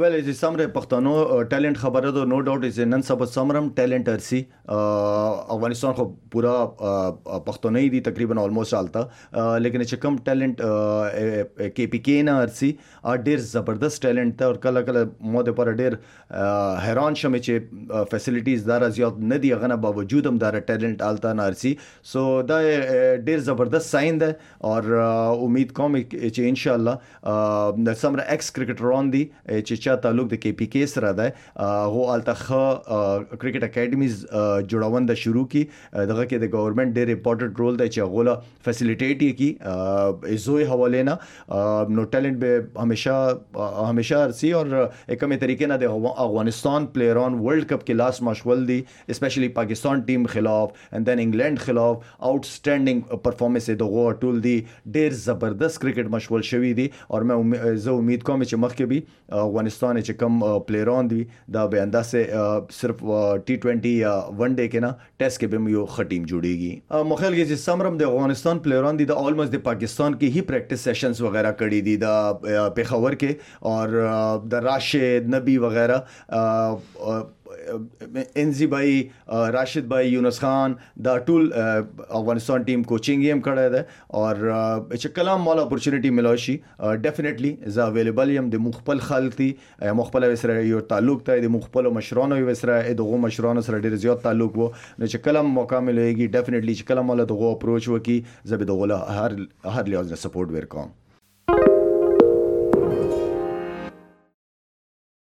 ویل از سمره پښتنو ټیلنټ خبره ده نو ډاوټ از نن سبا سمرم ټیلنټ ارسي افغانستان خو پورا پښتنې دي تقریبا اولموست حالته لیکن چې کم ټیلنټ کې پی کې نه ارسي ډیر زبردست ټیلنټ ته او کله کله مو د پر ډیر حیران شم چې فیسیلیټیز دار زیات نه دی غنه باوجود هم دار ټیلنټ حالته نه ارسي سو دا ډیر زبردست ساين ده اور امید کوم چې ان شاء الله د سمره ایکس کرکټران دي چې چا تعلق د کې پی کې سره ده هغه الته خ کرکټ اکیډمیز جوړوند شروع کی دغه کې د ګورنمنت ډېر امپورټنت رول دی چې غولا فیسیلیټیټ کی ایزوې حواله نه نو ټیلنټ به همیشه همیشه ارسي او کومه طریقې نه د افغانستان پلیئران ورلد کپ کې لاس مشغول دي اسپیشلی پاکستان ټیم خلاف اینډ دین انګلینډ خلاف آوټ سټینډینګ پرفارمنس یې د غو ټول دی ډیر زبردست کرکټ مشغول شوی دی او مې زه امید کوم چې مخکې به افغانستان چې کم پلیران دی دا به انداسه صرف ټي 20 یا ون ډے کې نه ټیسټ کې به یو ښه ټیم جوړیږي مخیل کې چې سمرم د افغانستان پلیران دی د اولموست د پاکستان کې هی پریکټس سیشنز وغیرہ کړی دی د پېښور کې او د راشد نبی وغیرہ انزی بای راشد بای یونس خان دا ټول افغانستان ټیم کوچینګ هم کړی دی او چې کله مال اپورتونټی ملو شي ډیفینیټلی زه اویلیبل یم د مخ خپل خلک دي مخ خپل وسره یو تعلق ته د مخ خپل مشرانو وسره دغه مشرانو سره ډیر زیات تعلق وو نو چې کله موقع ملويږي ډیفینیټلی چې کله مال دغه اپروچ وکي زه به دغه هر هر لحاظ نه سپورټ ورکوم